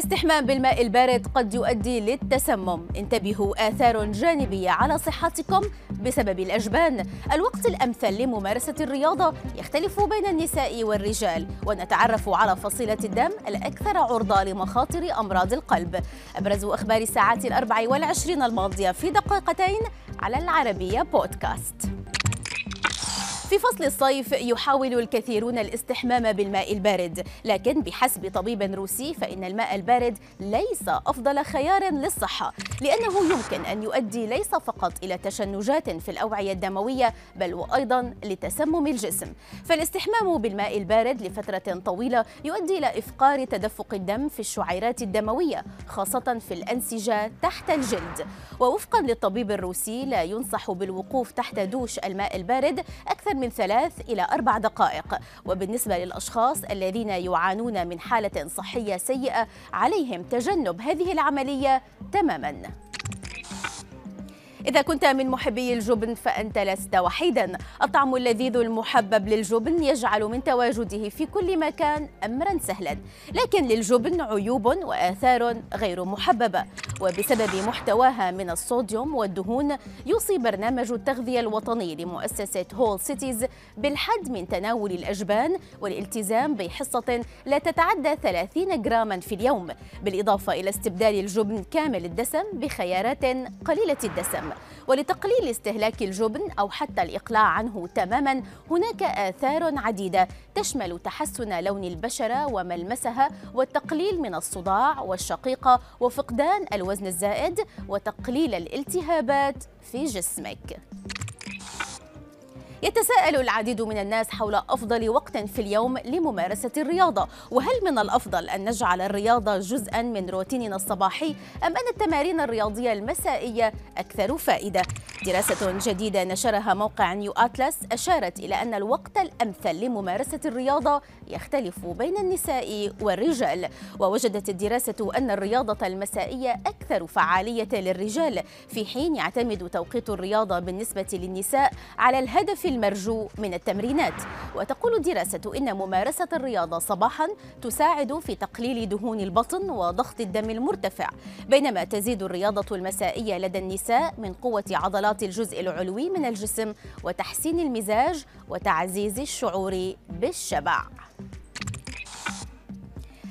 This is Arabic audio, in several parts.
الاستحمام بالماء البارد قد يؤدي للتسمم. انتبهوا آثار جانبية على صحتكم بسبب الأجبان. الوقت الأمثل لممارسة الرياضة يختلف بين النساء والرجال ونتعرف على فصيلة الدم الأكثر عرضة لمخاطر أمراض القلب. أبرز أخبار الساعات الأربع والعشرين الماضية في دقيقتين على العربية بودكاست. في فصل الصيف يحاول الكثيرون الاستحمام بالماء البارد لكن بحسب طبيب روسي فإن الماء البارد ليس أفضل خيار للصحة لأنه يمكن أن يؤدي ليس فقط إلى تشنجات في الأوعية الدموية بل وأيضا لتسمم الجسم. فالاستحمام بالماء البارد لفترة طويلة يؤدي إلى إفقار تدفق الدم في الشعيرات الدموية خاصة في الأنسجة تحت الجلد. ووفقا للطبيب الروسي لا ينصح بالوقوف تحت دوش الماء البارد أكثر من ثلاث إلى أربع دقائق. وبالنسبة للأشخاص الذين يعانون من حالة صحية سيئة عليهم تجنب هذه العملية تماماً. إذا كنت من محبي الجبن فأنت لست وحيدا. الطعم اللذيذ المحبب للجبن يجعل من تواجده في كل مكان أمرا سهلا لكن للجبن عيوب وآثار غير محببة. وبسبب محتواها من الصوديوم والدهون يوصي برنامج التغذية الوطني لمؤسسة هول سيتيز بالحد من تناول الأجبان والالتزام بحصة لا تتعدى 30 جراما في اليوم بالإضافة إلى استبدال الجبن كامل الدسم بخيارات قليلة الدسم. ولتقليل استهلاك الجبن أو حتى الإقلاع عنه تماما هناك آثار عديدة تشمل تحسن لون البشرة وملمسها والتقليل من الصداع والشقيقة وفقدان الوزن الزائد وتقليل الالتهابات في جسمك. يتساءل العديد من الناس حول أفضل وقت في اليوم لممارسة الرياضة. وهل من الأفضل أن نجعل الرياضة جزءا من روتيننا الصباحي أم أن التمارين الرياضية المسائية أكثر فائدة؟ دراسة جديدة نشرها موقع نيو أتلس أشارت إلى أن الوقت الأمثل لممارسة الرياضة يختلف بين النساء والرجال. ووجدت الدراسة أن الرياضة المسائية أكثر فعالية للرجال في حين يعتمد توقيت الرياضة بالنسبة للنساء على الهدف المرجو من التمرينات. وتقول الدراسة إن ممارسة الرياضة صباحا تساعد في تقليل دهون البطن وضغط الدم المرتفع بينما تزيد الرياضة المسائية لدى النساء من قوة عضلات الجزء العلوي من الجسم وتحسين المزاج وتعزيز الشعور بالشبع.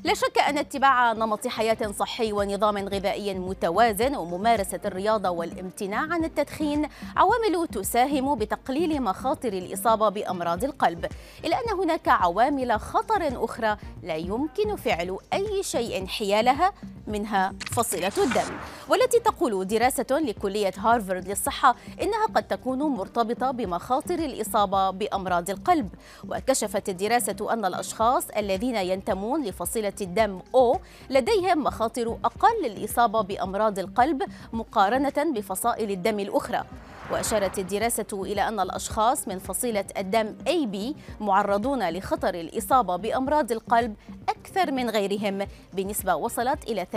لا شك أن اتباع نمط حياة صحي ونظام غذائي متوازن وممارسة الرياضة والامتناع عن التدخين عوامل تساهم بتقليل مخاطر الإصابة بأمراض القلب. إلا أن هناك عوامل خطر أخرى لا يمكن فعل أي شيء حيالها منها فصيلة الدم. والتي تقول دراسة لكلية هارفارد للصحة إنها قد تكون مرتبطة بمخاطر الإصابة بأمراض القلب. وكشفت الدراسة أن الأشخاص الذين ينتمون لفصيلة الدم O لديهم مخاطر أقل للإصابة بأمراض القلب مقارنة بفصائل الدم الأخرى وأشارت الدراسة إلى أن الأشخاص من فصيلة الدم AB معرضون لخطر الإصابة بأمراض القلب أكثر من غيرهم بنسبة وصلت إلى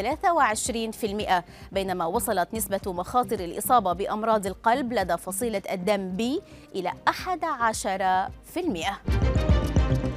23% بينما وصلت نسبة مخاطر الإصابة بأمراض القلب لدى فصيلة الدم B إلى 11%.